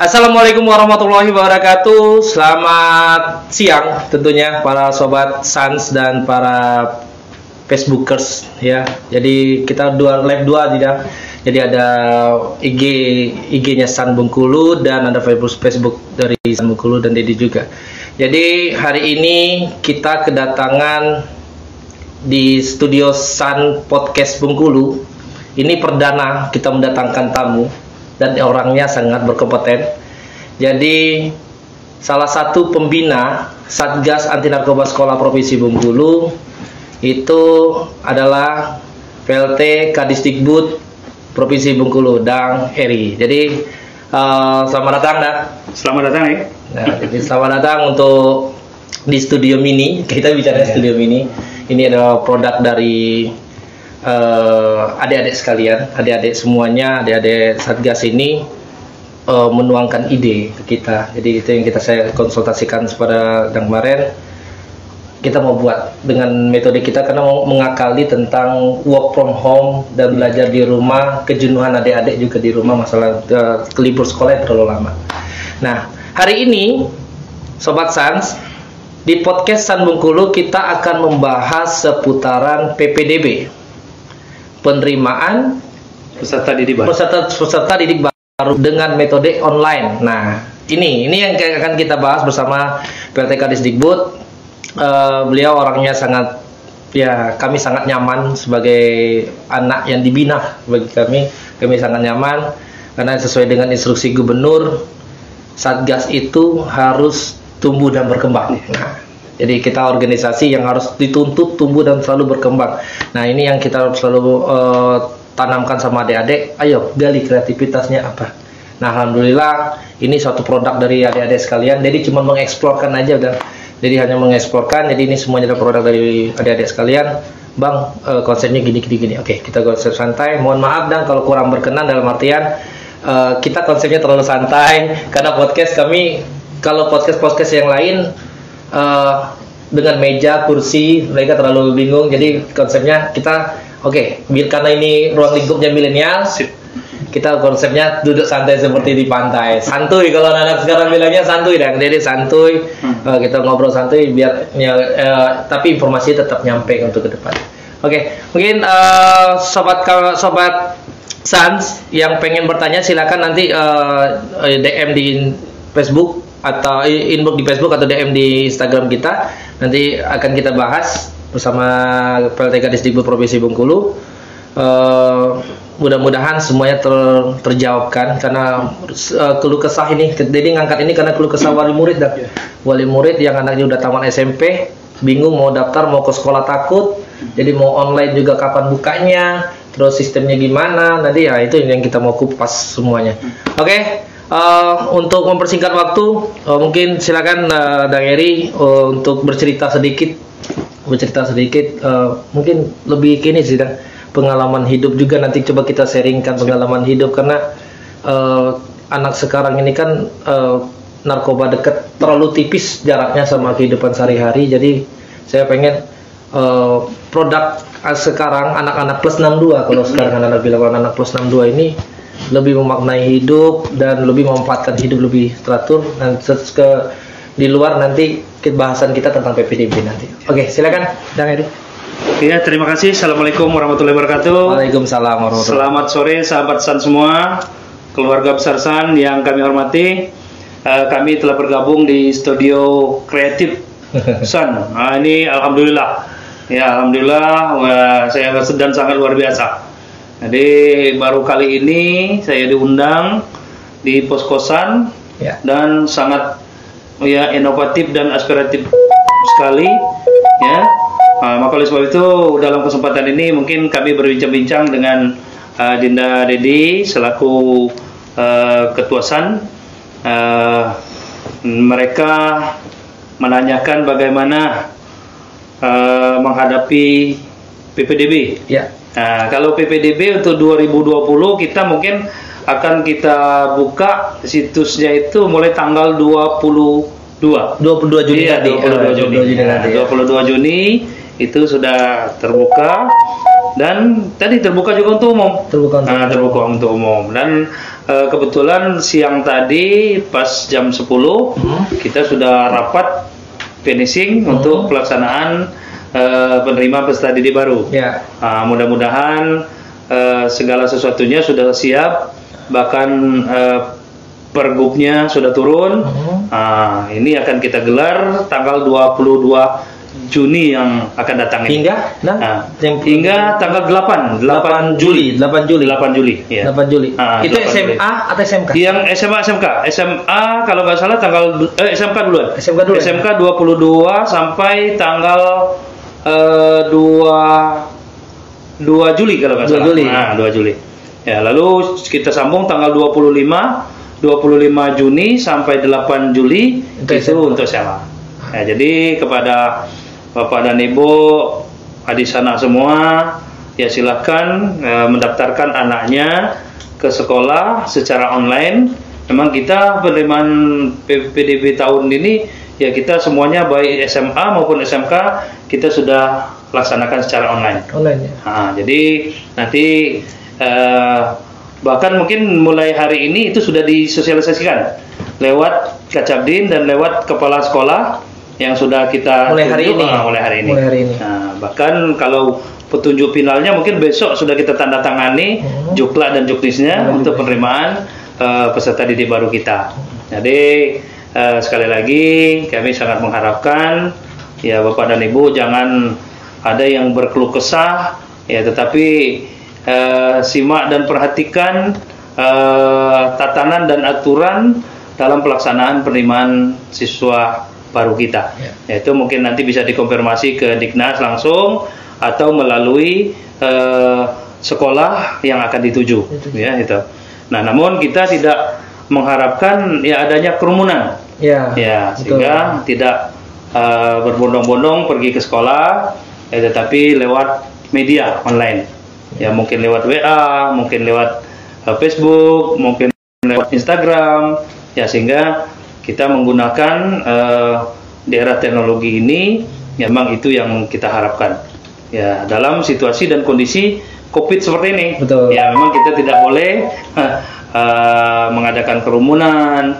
Assalamualaikum warahmatullahi wabarakatuh. Selamat siang tentunya para sobat Sans dan para Facebookers ya. Jadi kita dua live dua tidak. Jadi ada IG IG-nya San Bengkulu dan ada Facebook Facebook dari San Bengkulu dan Dedi juga. Jadi hari ini kita kedatangan di studio San Podcast Bengkulu. Ini perdana kita mendatangkan tamu dan orangnya sangat berkompeten. Jadi salah satu pembina Satgas Anti Narkoba Sekolah Provinsi Bengkulu itu adalah PLT Kadisdikbud Provinsi Bengkulu Dang Eri. Jadi uh, selamat datang Dak. Selamat datang ya. Nah, jadi selamat datang untuk di studio mini. Kita bicara Ya. studio mini. Ini adalah produk dari eh, adik-adik sekalian, adik-adik semuanya, adik-adik Satgas ini eh, menuangkan ide ke kita. Jadi itu yang kita saya konsultasikan pada dan kemarin kita mau buat dengan metode kita karena mau mengakali tentang work from home dan belajar di rumah, kejenuhan adik-adik juga di rumah masalah eh, kelibur sekolah yang terlalu lama. Nah, hari ini Sobat Sans di podcast San Bengkulu kita akan membahas seputaran PPDB. Penerimaan Peserta didik baru. peserta peserta didik baru dengan metode online. Nah, ini ini yang akan kita bahas bersama PLT Kadisdikbud. Eh, beliau orangnya sangat ya kami sangat nyaman sebagai anak yang dibina bagi kami. Kami sangat nyaman karena sesuai dengan instruksi gubernur Satgas itu harus tumbuh dan berkembang. Nah, jadi kita organisasi yang harus dituntut tumbuh dan selalu berkembang. Nah, ini yang kita selalu eh, tanamkan sama adik-adik. Ayo gali kreativitasnya apa. Nah, alhamdulillah ini suatu produk dari adik-adik sekalian. Jadi cuma mengeksplorkan aja udah. Jadi hanya mengeksplorkan. Jadi ini semuanya adalah produk dari adik-adik sekalian. Bang, eh, konsepnya gini gini gini. Oke, kita konsep santai. Mohon maaf dan kalau kurang berkenan dalam artian eh, kita konsepnya terlalu santai karena podcast kami kalau podcast-podcast yang lain eh, dengan meja, kursi, mereka terlalu bingung. Jadi konsepnya kita oke, bil- karena ini ruang lingkupnya milenial, kita konsepnya duduk santai seperti di pantai. Santuy kalau anak sekarang bilangnya santuy dan jadi santuy. Eh, kita ngobrol santuy biar ya, eh, tapi informasi tetap nyampe untuk ke depan. Oke, mungkin eh, sobat sobat Sans yang pengen bertanya silakan nanti eh, DM di Facebook atau inbox di Facebook atau DM di Instagram kita. Nanti akan kita bahas bersama PLT Kadisdikbud Provinsi Bengkulu. Eh, mudah-mudahan semuanya ter- terjawabkan karena eh, keluh kesah ini jadi ngangkat ini karena keluh kesah wali murid dah. Wali murid yang anaknya udah tamat SMP bingung mau daftar mau ke sekolah takut jadi mau online juga kapan bukanya terus sistemnya gimana nanti ya itu yang kita mau kupas semuanya oke eh, untuk mempersingkat waktu eh, mungkin silakan eh, Dang Eri eh, untuk bercerita sedikit. Bercerita sedikit eh, mungkin lebih kini sih Dang. Pengalaman hidup juga nanti coba kita sharingkan pengalaman hidup karena eh, anak sekarang ini kan eh, narkoba dekat terlalu tipis jaraknya sama kehidupan sehari-hari. Jadi saya pengen eh, produk sekarang anak-anak plus 62 kalau sekarang anak-anak bilang anak plus 62 ini lebih memaknai hidup dan lebih memanfaatkan hidup lebih teratur dan ke di luar nanti bahasan kita tentang PPDB nanti. Oke, silakan Dang Edi. Ya, terima kasih. Assalamualaikum warahmatullahi wabarakatuh. Waalaikumsalam warahmatullahi Selamat sore sahabat San semua, keluarga besar San yang kami hormati. Eh, kami telah bergabung di studio kreatif San. Nah, ini alhamdulillah. Ya, alhamdulillah wah, saya sedang sangat luar biasa. Jadi baru kali ini saya diundang di pos-kosan Ya. dan sangat ya inovatif dan aspiratif sekali ya Nah, maka oleh sebab itu dalam kesempatan ini mungkin kami berbincang-bincang dengan uh, Dinda Dedi selaku uh, ketua SAN Uh, mereka menanyakan bagaimana uh, menghadapi PPDB Ya. Nah, kalau PPDB untuk 2020 kita mungkin akan kita buka situsnya itu mulai tanggal 22. 22 Juni Iya, tadi. 22 Eh, Juni. 22 Juni Nah, tadi. ya. 22 Juni itu sudah terbuka dan tadi terbuka juga untuk umum. Terbuka untuk Nah, terbuka untuk umum dan eh, kebetulan siang tadi pas jam 10 Hmm. kita sudah rapat finishing untuk pelaksanaan eh, penerima peserta didik baru. Ya. Ah, mudah-mudahan eh, segala sesuatunya sudah siap, bahkan eh, pergubnya sudah turun. Mhm. Ah, ini akan kita gelar tanggal 22 Juni yang akan datang ini. Hingga nah, Ah, yang- hingga tanggal 8, 8 Juli, 8 Juli. 8 Juli, ya. 8 Juli. Ah, itu 8 Juli. SMA atau SMK? Yang SMA SMK, SMA kalau nggak salah tanggal eh, SMK duluan. SMK dulu ya? SMK 22 sampai tanggal eh, 2 2 Juli kalau nggak 2 salah. Juli. Nah, 2 Juli. Ya, lalu kita sambung tanggal 25 25 Juni sampai 8 Juli Untuk itu SMA. untuk SMA. Ya, jadi kepada Bapak dan Ibu adik sana semua ya silahkan eh, mendaftarkan anaknya ke sekolah secara online. Memang kita penerimaan PPDB tahun ini ya kita semuanya baik SMA maupun SMK kita sudah laksanakan secara online. Online ya. Nah, jadi nanti eh, bahkan mungkin mulai hari ini itu sudah disosialisasikan lewat Kacabdin dan lewat kepala sekolah yang sudah kita Mulai hari ini. ah, mulai hari ini. Mulai hari ini. Nah, bahkan kalau petunjuk finalnya mungkin besok sudah kita tanda tangani Hmm. jukla dan juknisnya Hmm. untuk penerimaan eh, peserta didik baru kita. Jadi eh, sekali lagi kami sangat mengharapkan ya Bapak dan Ibu jangan ada yang berkeluh kesah ya tetapi eh, simak dan perhatikan eh, tatanan dan aturan dalam pelaksanaan penerimaan siswa baru kita. Ya. Yaitu mungkin nanti bisa dikonfirmasi ke Diknas langsung atau melalui eh, sekolah yang akan dituju, Dituju. ya itu. Nah, namun kita tidak mengharapkan ya adanya kerumunan, Ya. ya betul. sehingga tidak eh, berbondong-bondong pergi ke sekolah, ya, tetapi lewat media online, ya mungkin lewat WA, mungkin lewat eh, Facebook, mungkin lewat Instagram, ya sehingga kita menggunakan di era teknologi ini, ya, memang itu yang kita harapkan, ya dalam situasi dan kondisi COVID seperti ini, Betul. ya memang kita tidak boleh eh, mengadakan kerumunan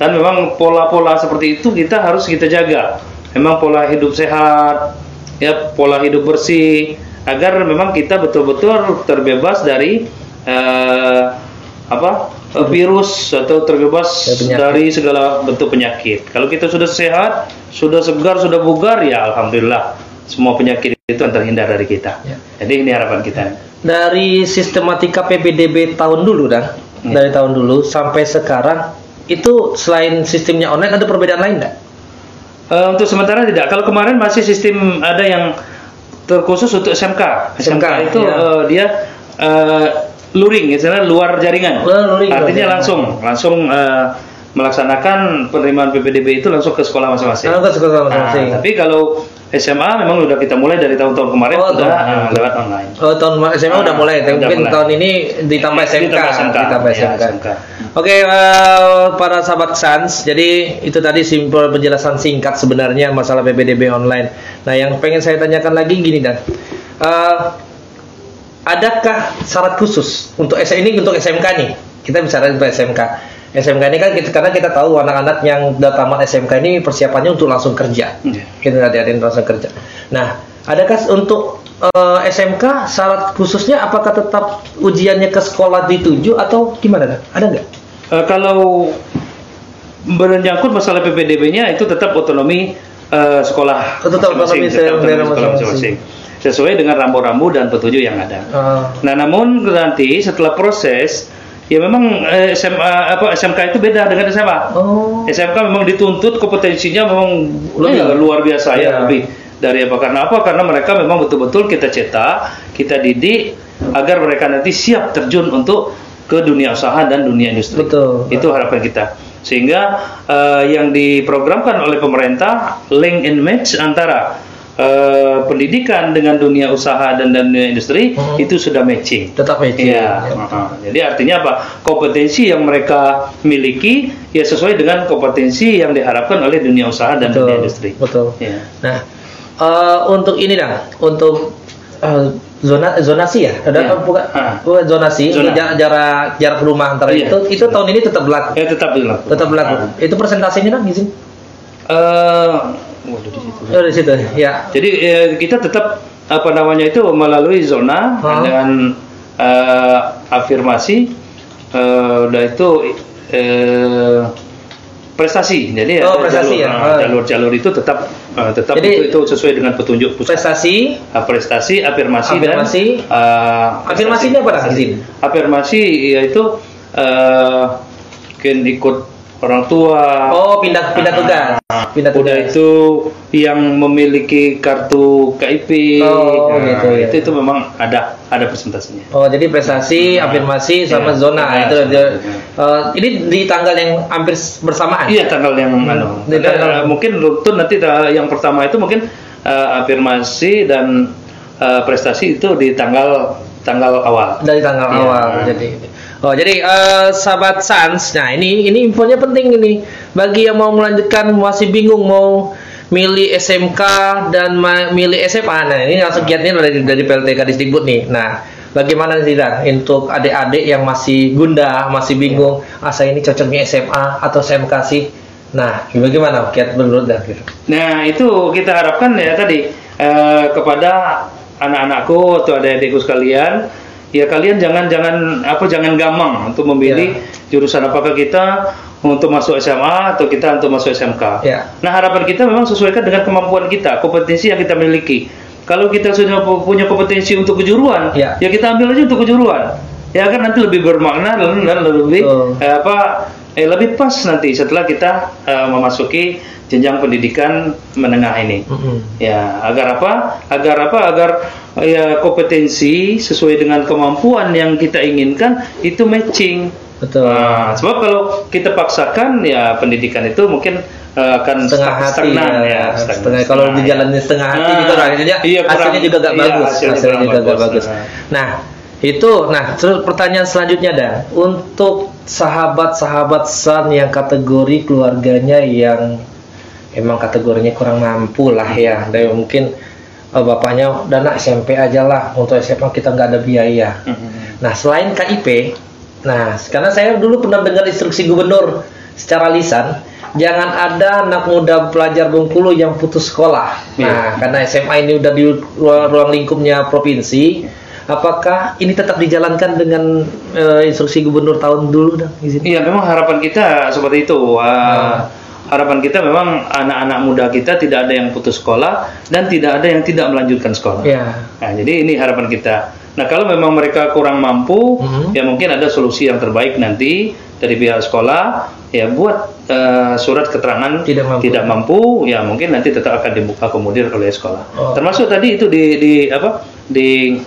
dan memang pola-pola seperti itu kita harus kita jaga. Memang pola hidup sehat, ya pola hidup bersih agar memang kita betul-betul terbebas dari eh, apa virus atau terbebas Dari penyakit. dari segala bentuk penyakit. Kalau kita sudah sehat, sudah segar, sudah bugar, ya alhamdulillah semua penyakit itu terhindar dari kita. Ya. Jadi ini harapan kita. Dari sistematika PPDB tahun dulu dah, Hmm. dari tahun dulu sampai sekarang itu selain sistemnya online ada perbedaan lain nggak? Eh, untuk sementara tidak. Kalau kemarin masih sistem ada yang terkhusus untuk SMK. SMK, SMK, itu ya. eh, dia eh, luring, istilahnya luar jaringan. Oh, luring, luar Artinya jaringan. langsung, langsung eh, melaksanakan penerimaan PPDB itu langsung ke sekolah masing-masing. Kalau ke sekolah Nah, masing-masing. tapi kalau SMA memang udah kita mulai dari tahun-tahun kemarin Oh, sudah tahun- eh, lewat online. Oh tahun SMA udah Ah, mulai, tapi udah mungkin mulai. tahun ini ditambah SMK, Ditambah SMK. ditambah Ya, SMK. SMK. Oke, eh, para sahabat Sans, jadi itu tadi simpel penjelasan singkat sebenarnya masalah PPDB online. Nah, yang pengen saya tanyakan lagi gini dan, Eh, adakah syarat khusus untuk S ini untuk SMK nih? Kita bicara untuk SMK. SMK ini kan kita, karena kita tahu anak-anak yang udah tamat SMK ini persiapannya untuk langsung kerja. Iya. Kita ada langsung kerja. Nah, adakah untuk eh, SMK syarat khususnya apakah tetap ujiannya ke sekolah dituju atau gimana? Dan? Ada nggak? Eh, kalau menyangkut masalah PPDB-nya itu tetap otonomi eh, sekolah tetap otonomi sekolah masing-masing. sesuai dengan rambu-rambu dan petunjuk yang ada. Eh, Nah, namun nanti setelah proses ya memang eh, SMA apa SMK itu beda dengan SMA. oh, SMK memang dituntut kompetensinya memang Lebih. ya, luar biasa Iya. ya lebih dari apa karena apa karena mereka memang betul-betul kita cetak kita didik agar mereka nanti siap terjun untuk ke dunia usaha dan dunia industri Betul. itu harapan kita sehingga eh, yang diprogramkan oleh pemerintah link and match antara eh, pendidikan dengan dunia usaha dan dunia industri Hmm. itu sudah matching tetap matching. Iya. Ya. uh-uh. Jadi artinya apa? Kompetensi yang mereka miliki ya sesuai dengan kompetensi yang diharapkan oleh dunia usaha dan dunia industri. Betul. Ya. Nah, eh, untuk ini dah, untuk eh, zona zonasi ya ada bukan bukan zonasi Zona. ja- jarak jarak rumah antara Iya. itu itu tahun ini tetap berlaku Ya tetap dilakukan. tetap berlaku itu persentasenya kan izin Eh, waduh di situ. oh, di situ ya Jadi eh, kita tetap apa namanya itu melalui zona Hah? dengan eh, afirmasi eh, udah itu eh, prestasi. Jadi Oh, ada prestasi jalur, ya. eh, jalur-jalur itu tetap eh, tetap Jadi, itu, itu sesuai dengan petunjuk pusat. prestasi Ah, prestasi, afirmasi, Afirmasi. dan eh, Afirmasi ini apa, Dah, prestasi. izin? Afirmasi yaitu eh, mungkin ikut orang tua. oh pindah pindah tugas pindah Udah tugas itu yang memiliki kartu KIP, Oh, nah, gitu ya. itu itu memang ada ada presentasinya. Oh jadi prestasi, Nah, afirmasi sama iya. zona Nah, itu zona. dia. Eh, ini di tanggal yang hampir bersamaan. Iya tanggal yang anu. Di Ada, tanggal- eh, mungkin runtun nanti yang pertama itu mungkin eh, afirmasi dan eh, prestasi itu di tanggal tanggal awal. Dari tanggal Iya. awal. Jadi Oh jadi eh, sahabat Sans, nah ini ini infonya penting ini bagi yang mau melanjutkan masih bingung mau milih SMK dan milih SMA. Nah ini langsung kiatnya dari dari PLTK Disdikbud nih. Nah bagaimana sih Dan untuk adik-adik yang masih gundah, masih bingung, ah saya ini cocoknya SMA atau SMK sih? Nah bagaimana kiat menurut Dan? Nah itu kita harapkan ya tadi eh, kepada anak-anakku atau adik-adikku sekalian, ya kalian jangan jangan apa jangan gampang untuk memilih jurusan apakah kita untuk masuk SMA atau kita untuk masuk SMK. Ya. Nah harapan kita memang sesuaikan dengan kemampuan kita, kompetensi yang kita miliki. Kalau kita sudah pu- punya kompetensi untuk kejuruan, Ya. ya kita ambil aja untuk kejuruan. Ya kan nanti lebih bermakna dan dan lebih Betul. eh, apa eh, lebih pas nanti setelah kita eh, memasuki jenjang pendidikan menengah ini. Mm-mm. Ya, agar apa? Agar apa? Agar ya kompetensi sesuai dengan kemampuan yang kita inginkan itu matching. Betul. Nah, sebab kalau kita paksakan ya pendidikan itu mungkin eh, akan setengah hati stagnan ya, ya, setengah, stagnan, kalau setengah, dijalani ya. setengah hati Nah, juga hasilnya iya, kurang- hasilnya juga gak iya, bagus hasilnya hasilnya juga gak bagus Nah. nah itu nah terus pertanyaan selanjutnya dan untuk sahabat-sahabat san yang kategori keluarganya yang emang kategorinya kurang mampu lah ya dan mungkin eh, bapaknya dana SMP aja lah untuk SMA kita nggak ada biaya Mhm. Nah, selain KIP, nah, karena saya dulu pernah dengar instruksi gubernur secara lisan, jangan ada anak muda pelajar Bengkulu yang putus sekolah. Iya. Nah, karena SMA ini udah di ruang, ruang lingkupnya provinsi, apakah ini tetap dijalankan dengan eh, instruksi gubernur tahun dulu. Iya, memang harapan kita seperti itu. Uh, Nah. Harapan kita memang anak-anak muda kita tidak ada yang putus sekolah dan tidak ada yang tidak melanjutkan sekolah. Ya. Nah, jadi ini harapan kita. Nah, kalau memang mereka kurang mampu, Mhm. ya mungkin ada solusi yang terbaik nanti dari pihak sekolah, ya buat eh, surat keterangan Tidak mampu. ya mungkin nanti tetap akan dibuka komodir oleh sekolah. Oh. Termasuk tadi itu di di apa di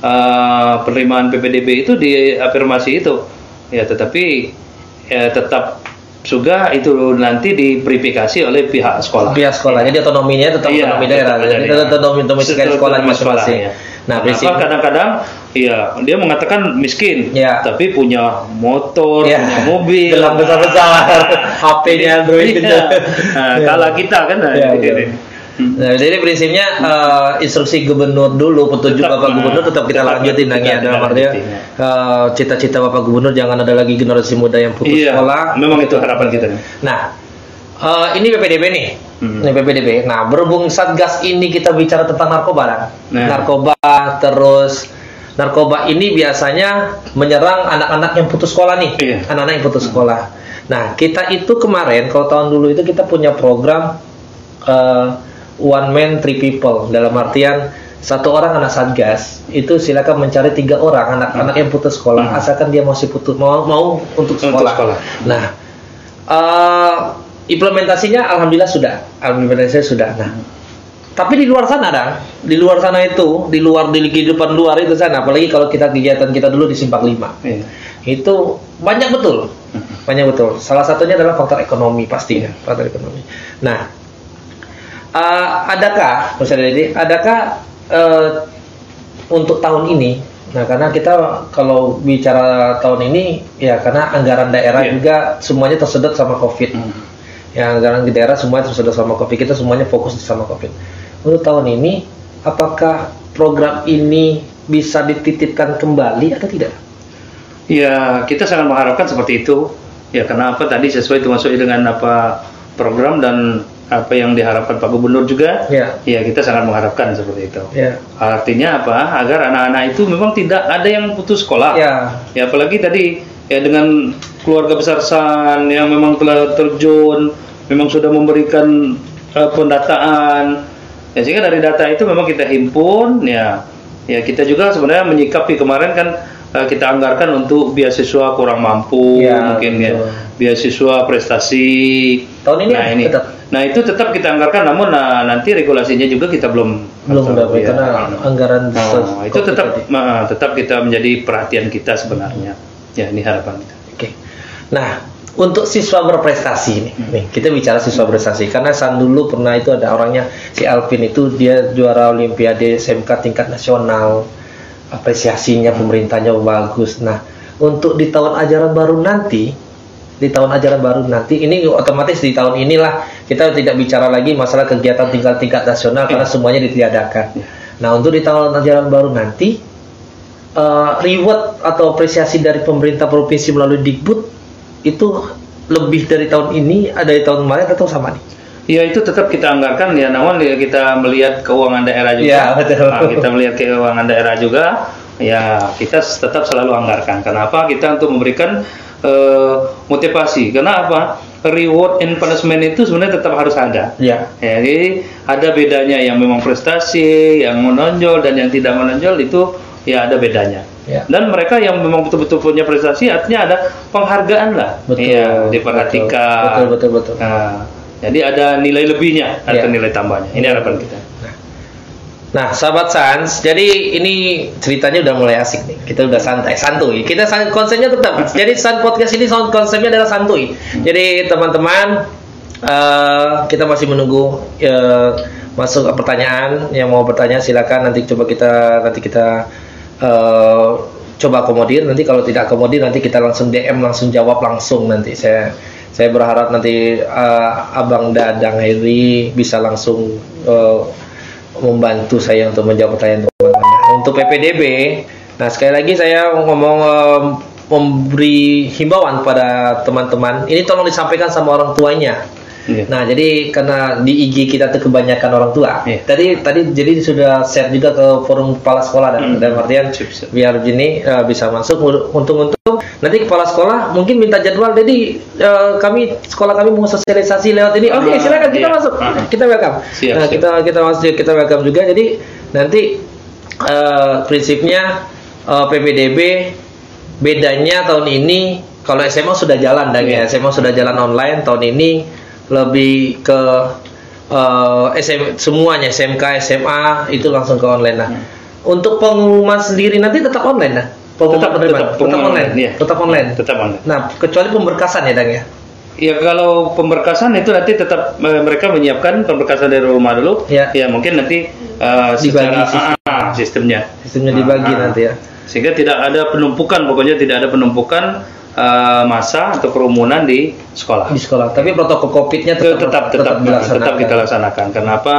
eh, penerimaan PPDB itu di afirmasi itu, ya tetapi ya tetap juga itu nanti diverifikasi oleh pihak sekolah. Pihak sekolah. Jadi otonominya tetap Iya, otonomi daerah. Jadi tetap otonomi otonomi sekolah masing-masing. ya. Nah, Kenapa prinsip kadang-kadang ya dia mengatakan miskin, Ya. tapi punya motor, Ya. punya mobil, Gelang besar-besar. HP-nya Android Iya. Nah, Ya. kalah kita kan. nah, Ya, gitu. Nah, jadi prinsipnya eh, instruksi gubernur dulu, petunjuk Tetap, Bapak Gubernur tetap kita tetap lanjutin lagi kita dalam artinya ya. eh, cita-cita Bapak Gubernur jangan ada lagi generasi muda yang putus Iya, sekolah. memang itu harapan kita. Nah, eh, ini PPDB nih. Hmm. Ini PPDB. Nah, berhubung Satgas ini kita bicara tentang narkoba kan. Nah. Narkoba terus narkoba ini biasanya menyerang anak-anak yang putus sekolah nih. Iya. Anak-anak yang putus sekolah. Nah, kita itu kemarin kalau tahun dulu itu kita punya program eh, one man three people dalam artian satu orang anak satgas itu silakan mencari tiga orang anak-anak yang putus sekolah Hmm. asalkan dia masih putus mau mau untuk Untuk sekolah. sekolah. Nah, eh, implementasinya alhamdulillah sudah, implementasinya sudah. Nah, tapi di luar sana ada, di luar sana itu, di luar di kehidupan luar itu sana, apalagi kalau kita kegiatan kita dulu di Simpang 5 Iya. itu banyak betul banyak betul salah satunya adalah faktor ekonomi pastinya faktor ekonomi nah eh, adakah misalnya ini adakah eh, untuk tahun ini nah karena kita kalau bicara tahun ini ya karena anggaran daerah Iya. juga semuanya tersedot sama covid Hmm. yang anggaran di daerah semuanya tersedot sama covid kita semuanya fokus sama covid untuk tahun ini apakah program ini bisa dititipkan kembali atau tidak? Ya, kita sangat mengharapkan seperti itu. Ya, kenapa tadi sesuai termasuk dengan apa program dan apa yang diharapkan Pak Gubernur juga. Ya. Ya, kita sangat mengharapkan seperti itu. Ya. Artinya apa? Agar anak-anak itu memang tidak ada yang putus sekolah. Ya. Ya, apalagi tadi ya dengan keluarga besar San yang memang telah terjun, memang sudah memberikan eh, pendataan. Ya, sehingga dari data itu memang kita himpun ya. Ya, kita juga sebenarnya menyikapi kemarin kan eh, kita anggarkan untuk beasiswa kurang mampu Ya, mungkin ya. betul. Beasiswa prestasi. Tahun ini nah, ini. tetap? Nah, itu tetap kita anggarkan namun nah, nanti regulasinya juga kita belum Belum dapat ya. karena anggaran Nah, itu tetap tadi. nah, tetap kita menjadi perhatian kita sebenarnya. Ya, ini harapan kita. Oke. Nah, untuk siswa berprestasi ini, Hmm. nih kita bicara siswa berprestasi karena San dulu pernah itu ada orangnya si Alvin itu dia juara Olimpiade SMK tingkat nasional, apresiasinya pemerintahnya bagus. Nah, untuk di tahun ajaran baru nanti, di tahun ajaran baru nanti ini otomatis di tahun inilah kita tidak bicara lagi masalah kegiatan tingkat tingkat nasional karena semuanya ditiadakan. Nah, untuk di tahun ajaran baru nanti eh, reward atau apresiasi dari pemerintah provinsi melalui Dikbud itu lebih dari tahun ini ada di tahun kemarin atau sama nih? Ya itu tetap kita anggarkan ya, namun ya kita melihat keuangan daerah juga. Ya, betul. Nah, kita melihat keuangan daerah juga, ya kita tetap selalu anggarkan. Kenapa? Kita untuk memberikan eh, motivasi. Karena apa? Reward and punishment itu sebenarnya tetap harus ada. Ya. Ya, Jadi ada bedanya yang memang prestasi, yang menonjol dan yang tidak menonjol itu ya ada bedanya. Ya. Dan mereka yang memang betul-betul punya prestasi artinya ada penghargaan lah. Betul. Iya, diperhatikan. Betul, betul, betul. Nah, jadi ada nilai lebihnya atau Ya. nilai tambahnya. Ini harapan kita. Nah, sahabat Sans, jadi ini ceritanya udah mulai asik nih. Kita udah santai, santuy. Kita san- konsepnya tetap. Jadi San podcast ini sound konsepnya adalah santuy. Jadi teman-teman, eh, kita masih menunggu eh, masuk ke pertanyaan. Yang mau bertanya silakan nanti coba kita nanti kita eh, coba akomodir. Nanti kalau tidak akomodir nanti kita langsung DM langsung jawab langsung nanti. Saya saya berharap nanti eh, Abang Dadang Heri bisa langsung eh, membantu saya untuk menjawab pertanyaan teman-teman. Untuk PPDB, nah sekali lagi saya ngomong em, memberi himbauan pada teman-teman. Ini tolong disampaikan sama orang tuanya. Iya. Nah, jadi karena di IG kita tuh kebanyakan orang tua. Iya. Tadi tadi jadi sudah share juga ke forum kepala sekolah dan Hmm. dalam artian biar gini eh, bisa masuk untung-untung nanti kepala sekolah mungkin minta jadwal. Jadi eh, kami sekolah kami mau sosialisasi lewat ini. Oke Ah, silakan kita iya. masuk. Ah. kita welcome. Siap, nah siap. kita kita masuk kita welcome juga. Jadi nanti eh, prinsipnya eh, PPDB bedanya tahun ini kalau SMA sudah jalan dan ya. Iya. SMA sudah jalan online tahun ini lebih ke eh, SM, semuanya SMK SMA itu langsung ke online nah untuk pengumuman sendiri nanti tetap online nah Tetap- penerimaan tetap tetap, pengumuman, online iya. tetap online Tetap online. nah kecuali pemberkasan ya dang ya Ya kalau pemberkasan itu nanti tetap eh, mereka menyiapkan pemberkasan dari rumah dulu. Ya. mungkin nanti eh, Dibagi secara sistem. ah, ah, sistemnya. sistemnya dibagi Ah, ah. nanti ya Sehingga tidak ada penumpukan, pokoknya tidak ada penumpukan eh, masa atau kerumunan di sekolah. di sekolah tapi protokol covidnya tetap tetap tetap tetap, dilaksanakan. kita laksanakan. Kenapa?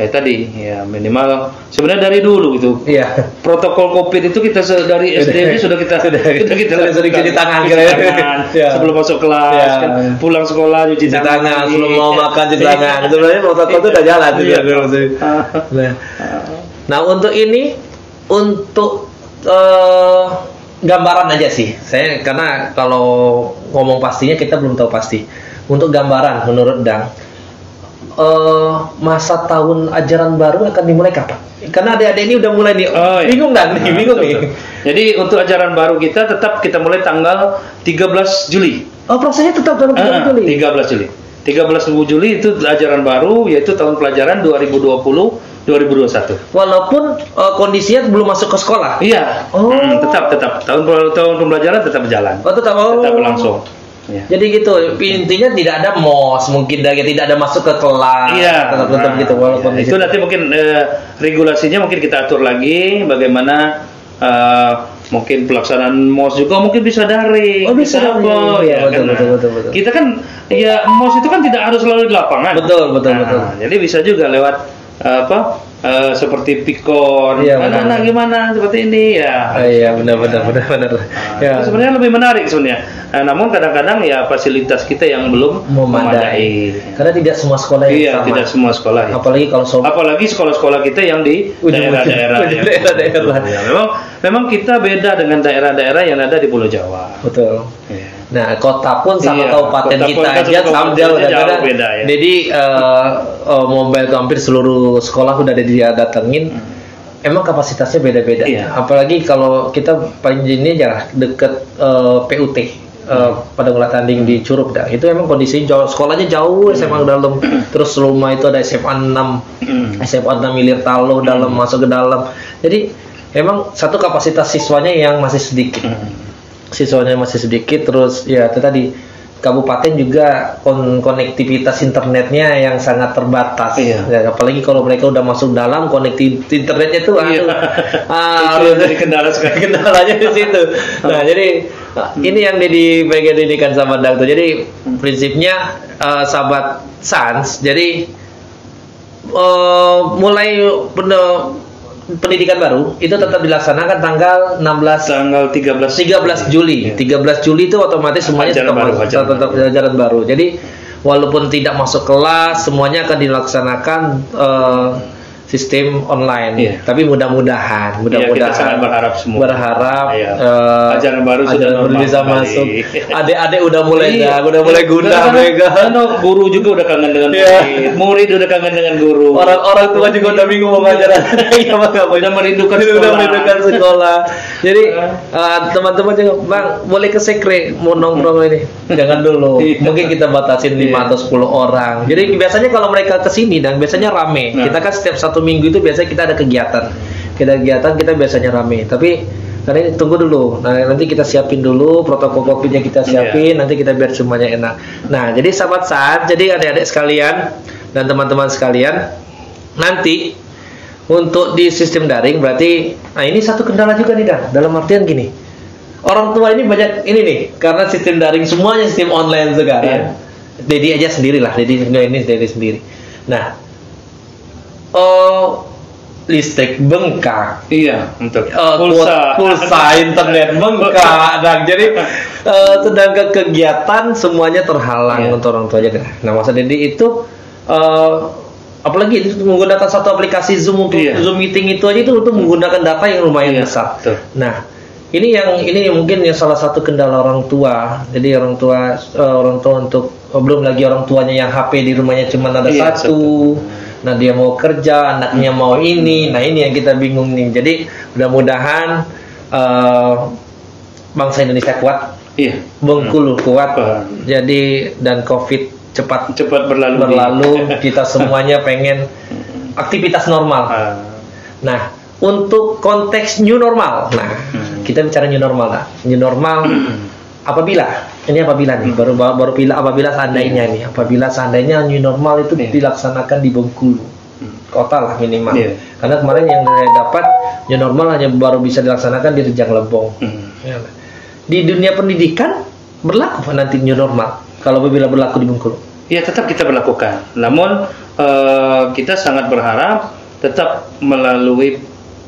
Eh tadi ya minimal sebenarnya dari dulu gitu. iya Protokol Covid itu kita dari SD sudah kita Sudah. sudah kita Sudah sering cuci tangan, Cuci tangan, Ya. sebelum masuk kelas, Ya. kan, pulang sekolah cuci, cuci tangan lagi. sebelum mau makan cuci tangan sebenarnya protokol itu udah jalan Iya. Nah, nah untuk ini untuk eh, gambaran aja sih saya karena kalau ngomong pastinya kita belum tahu pasti untuk gambaran menurut Dang eh, masa tahun ajaran baru akan dimulai kapan karena adik-adik ini udah mulai nih Oh, iya. bingung nih Nah, bingung betul, nih betul. Jadi untuk ajaran baru kita tetap kita mulai tanggal 13 Juli. oh prosesnya tetap dalam Ah, bulan Juli 13 Juli. 13 Juli itu ajaran baru yaitu tahun pelajaran 2020 2021. walaupun eh, kondisinya belum masuk ke sekolah Iya. Oh. Hmm, tetap tetap tahun tahun pembelajaran tetap berjalan. oh tetap oh. Tetap berlangsung. Ya. Jadi gitu, intinya tidak ada mos, mungkin dari tidak ada masuk ke kelas, Iya, tetap tetap nah, gitu walaupun di itu nanti mungkin eh, regulasinya mungkin kita atur lagi bagaimana eh, mungkin pelaksanaan MOS juga mungkin bisa daring. Oh, bisa daring. apa, Iya, ya betul, kan? betul, betul, betul. Kita kan ya MOS itu kan tidak harus selalu di lapangan. Betul, betul, Nah, betul. Jadi bisa juga lewat eh, apa eh, seperti pikon, Iya, anak-anak benar. gimana seperti ini ya. Ah, iya benar benar benar benar. Nah, Ya. sebenarnya lebih menarik sebenarnya. Nah, namun kadang-kadang ya fasilitas kita yang belum memadai. Karena tidak semua sekolah yang Iya, sama. tidak semua sekolah. ya. Apalagi kalau soal Apalagi sekolah-sekolah kita yang di daerah-daerah. Daerah-daerah. Ya, memang memang kita beda dengan daerah-daerah yang ada di Pulau Jawa. betul. Ya. Nah, kota pun sama Iya, kabupaten pun kita kan aja sama jauh beda. ya. Jadi eh, eh, mobile itu hampir seluruh sekolah udah ada dia datengin. Emang kapasitasnya beda-beda. Hmm. Iya. Apalagi kalau kita paling ini ya deket eh, PUT eh, pada Gula Tanding di Curup dah. Itu emang kondisi jauh sekolahnya jauh SMA Hmm. dalam. Terus rumah itu ada SMA 6 SMA 6 milir talo dalam masuk ke dalam. Jadi emang satu kapasitas siswanya yang masih sedikit Hmm. Siswanya masih sedikit terus ya itu tadi kabupaten juga kon konektivitas internetnya yang sangat terbatas Iya. Ya, apalagi kalau mereka udah masuk dalam konektivitas internetnya tuh Iya. ah, Itu jadi kendala sekarang. kendalanya di situ nah jadi ah, ini yang di bagian ini kan sama tuh jadi prinsipnya eh, sahabat Sans jadi eh, mulai pen- pendidikan baru itu tetap dilaksanakan tanggal 16 Tanggal 13 13 Juli. Iya. 13 Juli itu otomatis semuanya Ajaran tetap baru, masuk- ajaran tetap baru. ajaran baru. Jadi walaupun tidak masuk kelas, semuanya akan dilaksanakan eh, sistem online. Iya. Tapi mudah-mudahan, Iya, mudah-mudahan kita sangat berharap semua. Berharap Iya. eh, Ajaran baru sudah ajaran baru normal bisa kembali. masuk. Adik-adik udah mulai Iya. dah, udah mulai gundah Karena- mereka. karena guru juga udah kangen dengan Iya. murid, murid udah kangen dengan guru. Orang-orang tua juga udah bingung mau ngajar Iya, Bang. Udah merindukan Udah sekolah. merindukan sekolah. Jadi Iya. eh, teman-teman juga, Bang, boleh ke sekre mau nongkrong ini. Jangan dulu. Iya. Mungkin kita batasin 5 Iya. atau 10 orang. Jadi biasanya kalau mereka ke sini dan biasanya rame. Nah. Kita kan setiap satu minggu itu biasanya kita ada kegiatan. Kita kegiatan kita biasanya rame. Tapi karena ini tunggu dulu. Nah, nanti kita siapin dulu protokol Covid-nya kita siapin, nanti kita biar semuanya enak. Nah, jadi sahabat saat, jadi adik-adik sekalian dan teman-teman sekalian, nanti untuk di sistem daring berarti nah ini satu kendala juga nih Dan dalam artian gini orang tua ini banyak ini nih karena sistem daring semuanya sistem online sekarang Dedi aja sendiri lah Dedi ini Dedi sendiri nah oh listrik bengkak Iya, untuk Eh, pulsa. pulsa internet bengkak nah jadi eh, sedangkan kegiatan semuanya terhalang Iya. untuk orang tua aja nah masa Dedi itu eh, apalagi itu menggunakan satu aplikasi Zoom untuk Iya. Zoom meeting itu aja itu untuk menggunakan data yang lumayan Iya, besar betul. nah ini yang ini yang mungkin yang salah satu kendala orang tua jadi orang tua eh, orang tua untuk oh, belum lagi orang tuanya yang HP di rumahnya cuma ada Iya, satu nah dia mau kerja anaknya mau ini. Nah ini yang kita bingung nih. Jadi mudah-mudahan eh, bangsa Indonesia kuat. Iya, Bengkulu kuat. Kuat. jadi dan COVID cepat cepat berlalu. berlalu. Kita semuanya pengen aktivitas normal. Ah, Nah, untuk konteks new normal. Nah, Hmm. kita bicara new normal lah. New normal apabila ini apabila nih baru baru bila apabila seandainya nih apabila seandainya new normal itu Iya. dilaksanakan di Bengkulu kota lah minimal Iya. karena kemarin yang saya dapat new normal hanya baru bisa dilaksanakan di Rejang Lebong Hmm. Ya. di dunia pendidikan berlaku nanti new normal kalau apabila berlaku di Bengkulu Ya tetap kita berlakukan. Namun eh, kita sangat berharap tetap melalui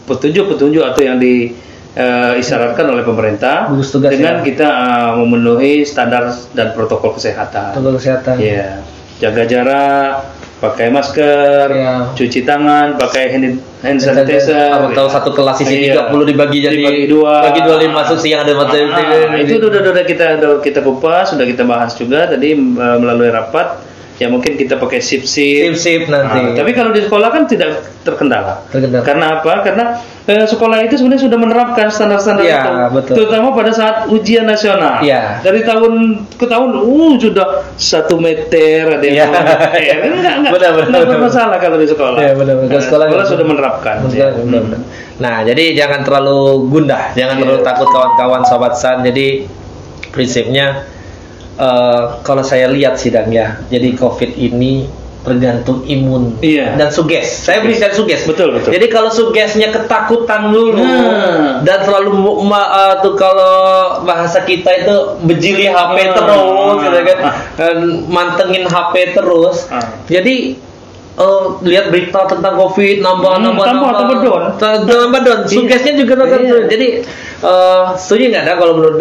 petunjuk-petunjuk atau yang diisyaratkan oleh pemerintah Gugus tugas dengan ya. kita eh, memenuhi standar dan protokol kesehatan. protokol kesehatan Ya, jaga jarak, pakai masker, Ya. cuci tangan, pakai hand, hand sanitizer. Ya. satu kelas isi Iya. 30 dibagi jadi Dibagi dua. bagi dua lima masuk siang ada materi Ah, itu udah, udah, udah kita udah kita kupas, sudah kita bahas juga tadi eh, melalui rapat. Ya mungkin kita pakai sip sip sip. sip nanti Ah, tapi kalau di sekolah kan tidak terkendala. Terkendala. Karena apa? Karena eh, sekolah itu sebenarnya sudah menerapkan standar-standar Iya, itu, betul. terutama pada saat ujian nasional. Iya. Dari tahun ke tahun, uh sudah satu meter ada Iya. yang dua meter. Enggak, enggak, Benar, benar, enggak benar. bermasalah kalau di sekolah. Iya, benar, benar. Nah, Sekolah sekolah, gitu. sudah menerapkan. Benar, ya. benar, benar. Nah, jadi jangan terlalu gundah, jangan Iya. terlalu takut kawan-kawan sobat san. Jadi prinsipnya eh, kalau saya lihat sidang ya, jadi COVID ini tergantung imun Iya. dan suges. Saya bisa suges. Betul, betul. Jadi kalau sugesnya ketakutan dulu Nah. dan selalu ma- eh, tuh kalau bahasa kita itu bejili HP Ah. terus, gitu kan, dan mantengin HP terus. Ah. Jadi eh, lihat berita tentang covid nambah Hmm, nambah tambah, tambah down. Ta- tambah down sugesnya juga nambah Iya. jadi eh, setuju nggak ada kalau menurut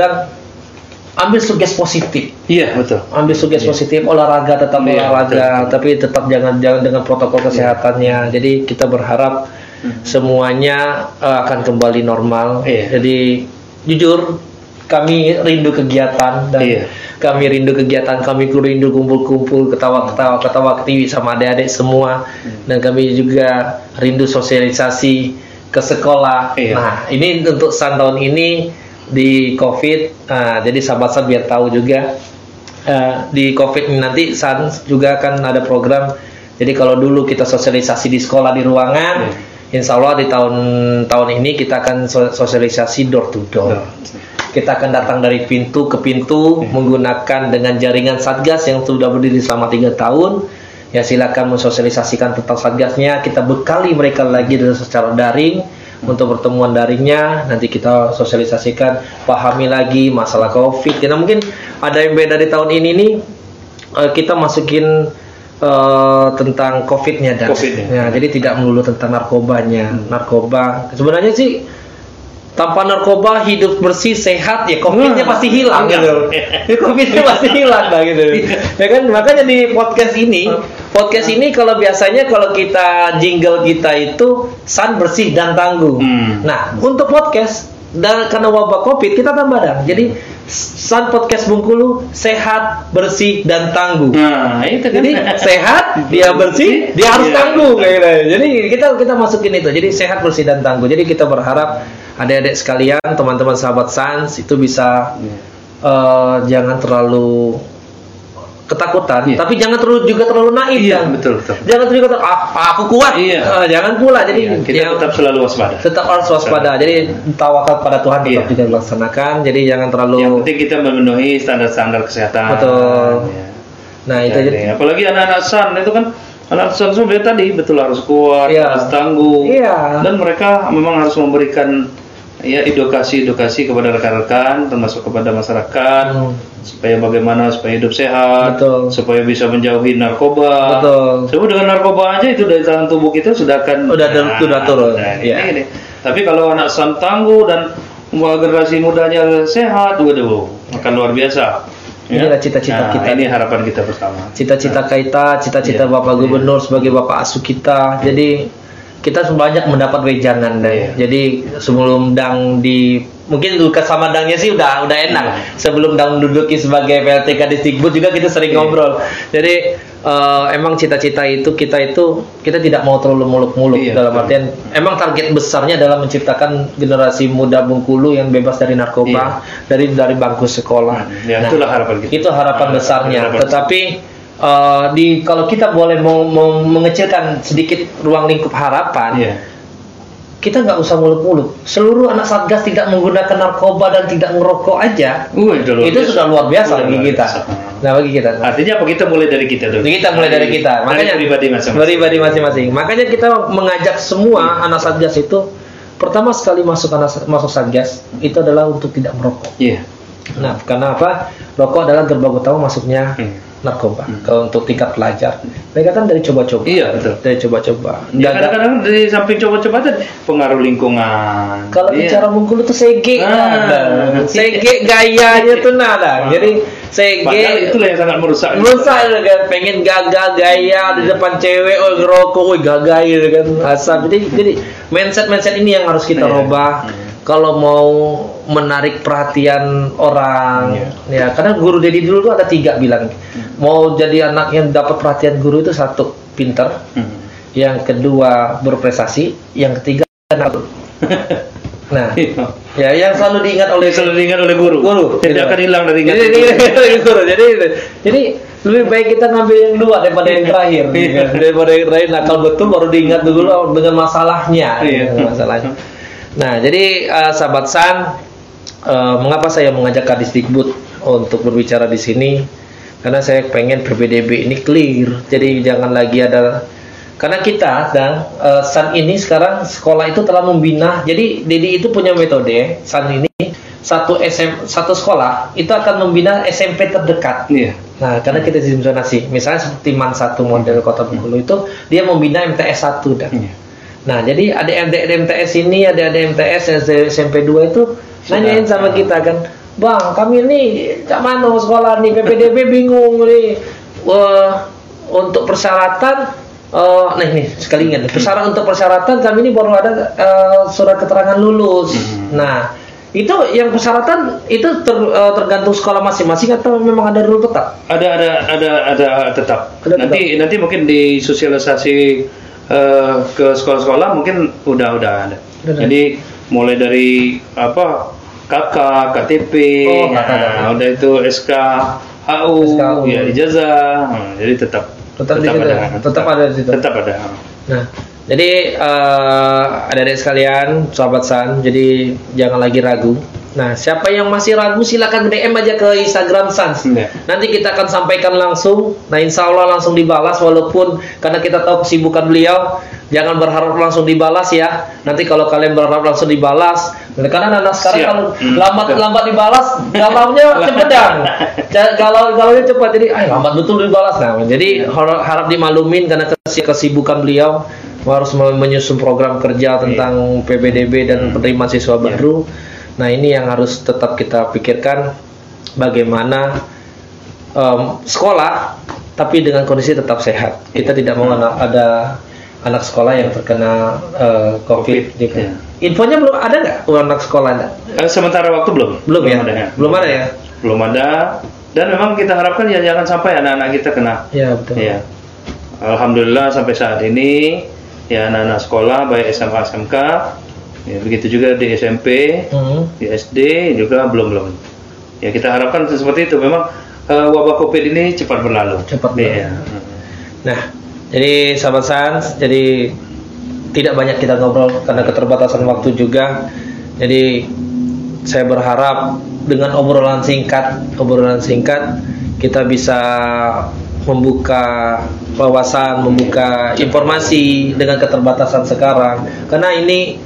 ambil suges positif Iya betul. ambil suges Iya. positif olahraga tetap Iya, olahraga betul, tapi tetap jangan jangan dengan protokol kesehatannya jadi kita berharap semuanya eh, akan kembali normal Iya. jadi jujur kami rindu kegiatan dan Iya. kami rindu kegiatan kami rindu kumpul-kumpul ketawa-ketawa ketawa ketiwi sama adik-adik semua dan kami juga rindu sosialisasi ke sekolah Iya. nah ini untuk tahun ini di COVID nah, jadi sahabat-sahabat biar tahu juga. Eh, di COVID nanti San juga akan ada program. Jadi kalau dulu kita sosialisasi di sekolah di ruangan Insya Allah di tahun tahun ini kita akan so- sosialisasi door to door. Kita akan datang dari pintu ke pintu menggunakan dengan jaringan satgas yang sudah berdiri selama tiga tahun. Ya silakan mensosialisasikan tentang satgasnya. Kita bekali mereka lagi dengan secara daring untuk pertemuan daringnya. Nanti kita sosialisasikan pahami lagi masalah covid. Kita mungkin ada yang beda di tahun ini nih eh, kita masukin eh, tentang covidnya dan. Covid-nya. ya jadi tidak melulu tentang narkobanya. Narkoba sebenarnya sih tanpa narkoba hidup bersih sehat ya covidnya pasti hilang iya. gitu. ya, covidnya pasti hilang lah gitu. Ya kan? Makanya di podcast ini podcast ini kalau biasanya kalau kita jingle kita itu san bersih dan tangguh Hmm. nah untuk podcast dan karena wabah covid kita tambah dah jadi san podcast Bungkulu sehat bersih dan tangguh Nah itu kan. jadi sehat dia bersih dia harus Iya. tangguh kayak gitu. jadi kita kita masukin itu jadi sehat bersih dan tangguh jadi kita berharap adik-adik sekalian teman-teman sahabat Sans itu bisa Iya. eh, jangan terlalu ketakutan Iya. tapi jangan terlalu juga terlalu naif Iya Dan. betul betul. jangan terlalu kata ah, aku kuat Iya. Eh, jangan pula jadi Iya, kita yang- tetap selalu waspada. tetap harus waspada jadi tawakal pada Tuhan tetap Iya. juga dilaksanakan jadi jangan terlalu Yang penting kita memenuhi standar-standar kesehatan. Betul. Ya. nah itu Jadi, jadi apalagi anak-anak san itu kan anak san sebenarnya tadi betul harus kuat, Iya. harus tangguh. Iya. Dan mereka memang harus memberikan ya edukasi-edukasi kepada rekan-rekan termasuk kepada masyarakat Hmm. supaya bagaimana supaya hidup sehat, Betul. supaya bisa menjauhi narkoba. Betul. Sebab dengan narkoba aja itu dari dalam tubuh kita sudah akan tur- sudah turun, Nah, iya. ini, ini. Tapi kalau anak san tangguh dan generasi mudanya sehat, waduh, akan luar biasa. Ya. Inilah cita-cita Nah, kita. Ini harapan kita bersama. cita-cita kita, cita-cita Iya, Bapak iya. Gubernur sebagai Bapak asuh kita. Jadi kita banyak mendapat wejangan dan Iya. jadi sebelum dang di mungkin dulu sama dangnya sih udah udah enak. Iya. Sebelum dang menduduki sebagai PLTK Distikbud juga kita sering Iya. ngobrol. Jadi eh, emang cita-cita itu kita itu kita tidak mau terlalu muluk-muluk Iya, dalam artian emang target besarnya adalah menciptakan generasi muda Bengkulu yang bebas dari narkoba dari dari bangku sekolah. Ya, Nah, itulah harapan kita. itu harapan besarnya. harapan Tetapi eh, di kalau kita boleh mau, mau mengecilkan sedikit ruang lingkup harapan, Iya. kita nggak usah muluk-muluk. Seluruh anak satgas tidak menggunakan narkoba dan tidak ngerokok aja, Uh, itu itu biasa. sudah luar biasa bagi luar kita. biasa. Nah bagi kita. Artinya apa kita mulai dari kita dulu. Kita mulai dari kita. Makanya pribadi masing-masing. pribadi masing-masing. Makanya kita mengajak semua anak satgas itu pertama sekali masuk anak masuk satgas itu adalah untuk tidak merokok. Iya. Nah, karena apa? Rokok adalah gerbang utama masuknya Hmm. Narkoba kalau untuk tingkat pelajar. Mereka kan dari coba-coba. Iya, betul. Dari coba-coba. Ya, kadang-kadang dari samping coba-coba tadi pengaruh lingkungan. kalau Iya. bicara Bengkulu tuh sege Ah. nada. Sege gayanya tuh nada. Jadi sege Padahal itulah yang sangat merusak. Merusak gitu kan, pengen gagal gaya di depan cewek, oh ngerokok, oh gagal gitu kan, asal. Jadi, jadi mindset mindset ini yang harus kita Iya. rubah. Kalau mau menarik perhatian orang, Iya. ya karena guru Dedi dulu tuh ada tiga bilang, mau jadi anak yang dapat perhatian guru itu satu pinter, Hmm. yang kedua berprestasi, yang ketiga nakal. Nah, Iya. ya yang selalu diingat oleh Selalu diingat oleh guru. guru Tidak akan hilang dari jadi, ingatan guru. jadi, guru. jadi jadi lebih baik kita ngambil yang dua daripada yang terakhir Iya. daripada yang terakhir nakal betul baru diingat dulu dengan masalahnya Iya. dengan masalahnya nah jadi eh, sahabat san eh, mengapa saya mengajak Kadisdikbud untuk berbicara di sini karena saya pengen PPDB ini clear jadi jangan lagi ada karena kita dan eh, San ini sekarang sekolah itu telah membina jadi Dedi itu punya metode San ini satu SM satu sekolah itu akan membina SMP terdekat. Iya. Nah, karena kita di zonasi, misalnya seperti MAN satu model Kota Bengkulu itu dia membina MTS 1 dan. Iya. Nah, jadi ada MT- ada MTS ini, ada ada MTS SMP 2 itu nanyain sama kita kan, "Bang, kami ini cak mana sekolah nih PPDB bingung nih." Wah, untuk persyaratan eh, nah ini sekali ingat, persyaratan untuk persyaratan kami ini baru ada eh, surat keterangan lulus. Hmm. Nah, itu yang persyaratan itu ter- eh, tergantung sekolah masing-masing atau memang ada rule tetap? Ada ada ada ada tetap. Ada nanti nanti mungkin di sosialisasi eh, ke sekolah-sekolah mungkin udah udah ada. Udah ada. Jadi mulai dari apa KK, KTP, Oh, KK, nah, udah itu SK, HU, SKU. ya ijazah. Nah, jadi tetap Tetap di situ ya? Tetap ada di situ? Tetap ada. Nah, jadi eh adik-adik sekalian, sahabat San, jadi jangan lagi ragu. Nah, siapa yang masih ragu silakan DM aja ke Instagram Sans. Iya. Nanti kita akan sampaikan langsung. Nah, insya Allah langsung dibalas walaupun karena kita tahu kesibukan beliau. Jangan berharap langsung dibalas ya. Nanti kalau kalian berharap langsung dibalas, karena anak sekarang Siap. kalau Hmm, lambat betul. lambat dibalas, galaunya cepedang. Ja- Kalau kalau cepat jadi, ah lambat betul dibalas. Nah, jadi har- harap dimalumin karena kesi- kesibukan beliau harus me- menyusun program kerja tentang PBDB dan penerimaan siswa Iya. baru. Nah, ini yang harus tetap kita pikirkan bagaimana em, sekolah tapi dengan kondisi tetap sehat. Kita tidak mau anak ada anak sekolah yang terkena eh, COVID. COVID, ya. Infonya belum ada nggak anak sekolah ada? Eh, sementara waktu belum. Belum ya? ada. Belum ada ya? Belum ada. Dan memang kita harapkan ya jangan sampai anak-anak kita kena Ya betul. Ya. Alhamdulillah sampai saat ini ya anak-anak sekolah baik SMA SMK ya begitu juga di SMP Hmm. di SD juga belum belum ya kita harapkan seperti itu memang eh, wabah covid ini cepat berlalu Cepat Iya. Nah, jadi sahabat Sans, jadi tidak banyak kita ngobrol karena keterbatasan waktu juga. Jadi saya berharap dengan obrolan singkat, obrolan singkat kita bisa membuka wawasan, membuka informasi dengan keterbatasan sekarang. Karena ini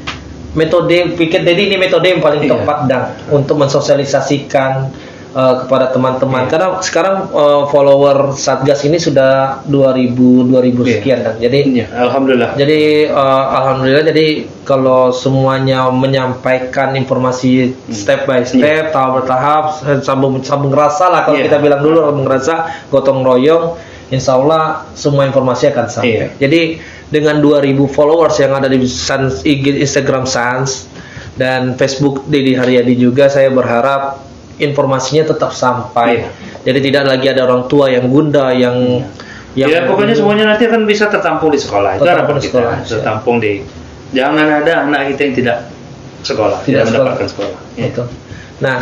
metode pikir jadi ini metode yang paling Iya. tepat dan untuk mensosialisasikan uh, kepada teman-teman Iya. karena sekarang uh, follower Satgas ini sudah 2000 2000 Iya. sekian dan jadi Ya, alhamdulillah jadi uh, alhamdulillah jadi kalau semuanya menyampaikan informasi Hmm. step by step, tahap bertahap, sambung sambung rasa lah kalau Iya. kita bilang dulu sambung rasa, gotong royong, insya Allah semua informasi akan sampai. Iya. Jadi dengan 2000 followers yang ada di Sans, IG, Instagram Sans dan Facebook Dedi Haryadi juga, saya berharap informasinya tetap sampai. Iya. Jadi tidak lagi ada orang tua yang gunda yang yang ya pokoknya semuanya nanti akan bisa tertampung di sekolah itu harapan kita sekolah, siap. tertampung di jangan ada anak kita yang tidak sekolah Tidak tidak, sekolah. mendapatkan sekolah Ya. Betul. Nah,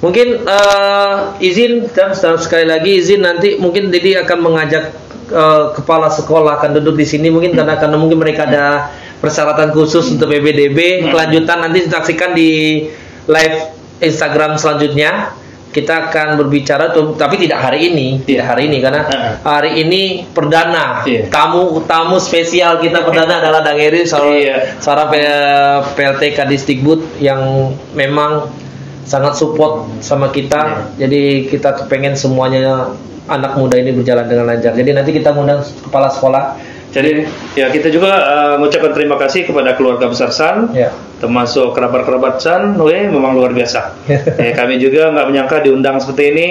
mungkin eh, izin dan sekali lagi izin nanti mungkin Didi akan mengajak eh, kepala sekolah akan duduk di sini mungkin karena karena mungkin mereka ada persyaratan khusus untuk PBDB. Hmm. Kelanjutan nanti saksikan di live Instagram selanjutnya. Kita akan berbicara tuh, tapi tidak hari ini, tidak hari ini karena hari ini perdana Iya. tamu tamu spesial kita perdana adalah Dang Eri seorang Iya. seorang PLT Kadisdikbud yang memang sangat support sama kita. Jadi kita kepengen semuanya anak muda ini berjalan dengan lancar. Jadi nanti kita ngundang kepala sekolah. Jadi ya kita juga eh, mengucapkan terima kasih kepada keluarga besar San Ya. termasuk kerabat-kerabat San, weh memang luar biasa. eh, kami juga nggak menyangka diundang seperti ini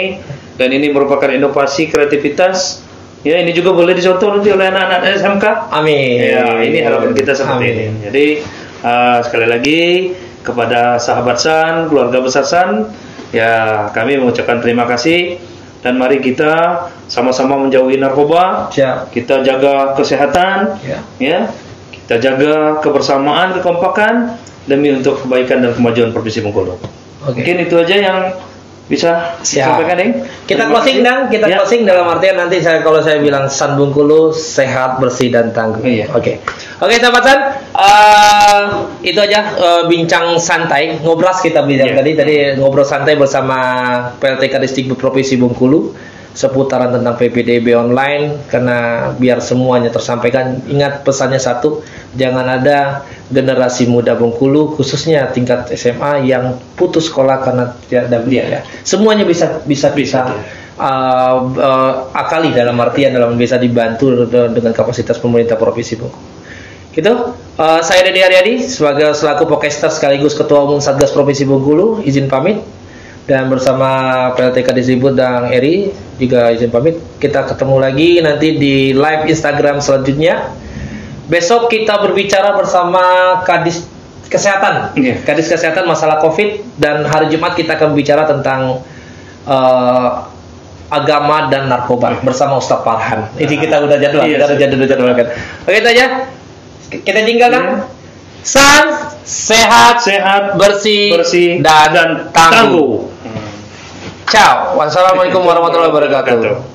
dan ini merupakan inovasi kreativitas. Ya ini juga boleh dicontoh nanti oleh anak-anak SMK. Amin. Ya ini harapan kita seperti Amin. ini. Jadi eh, sekali lagi kepada sahabat San, keluarga besar San, ya kami mengucapkan terima kasih dan mari kita sama-sama menjauhi narkoba. Siap. Kita jaga kesehatan, Ya. ya kita jaga kebersamaan kekompakan demi untuk kebaikan dan kemajuan provinsi Bengkulu Oke. mungkin itu aja yang bisa Siap. disampaikan Deng. Kita closing dan kita Ya. closing dalam artian nanti saya kalau saya bilang San Bengkulu sehat bersih dan tangguh. Iya. Oke. Oke sahabat San, eh, itu aja eh, bincang santai ngobras kita bilang Iya. tadi tadi ngobrol santai bersama PLT Kadisdikbud Provinsi Bengkulu seputaran tentang PPDB online karena biar semuanya tersampaikan. Ingat pesannya satu, jangan ada generasi muda Bengkulu khususnya tingkat SMA yang putus sekolah karena tidak ada biaya. Ya. Semuanya bisa bisa bisa uh, uh, akali dalam artian dalam bisa dibantu dengan kapasitas pemerintah provinsi Bengkulu. Gitu. Uh, saya Dedi Haryadi sebagai selaku Pokester sekaligus Ketua Umum Satgas Provinsi Bengkulu izin pamit dan bersama PLTK Disibut dan Eri juga izin pamit kita ketemu lagi nanti di live Instagram selanjutnya besok kita berbicara bersama Kadis Kesehatan yeah. Kadis Kesehatan masalah COVID dan hari Jumat kita akan bicara tentang uh, agama dan narkoba bersama Ustaz Farhan. Ini kita udah jadwal, iya, kita udah jadwal jadwal kan. Oke itu aja. Kita tinggalkan. Yeah. San sehat, sehat, bersih, bersih dan, dan tangguh. tangguh. Ciao. Wassalamualaikum warahmatullahi wabarakatuh.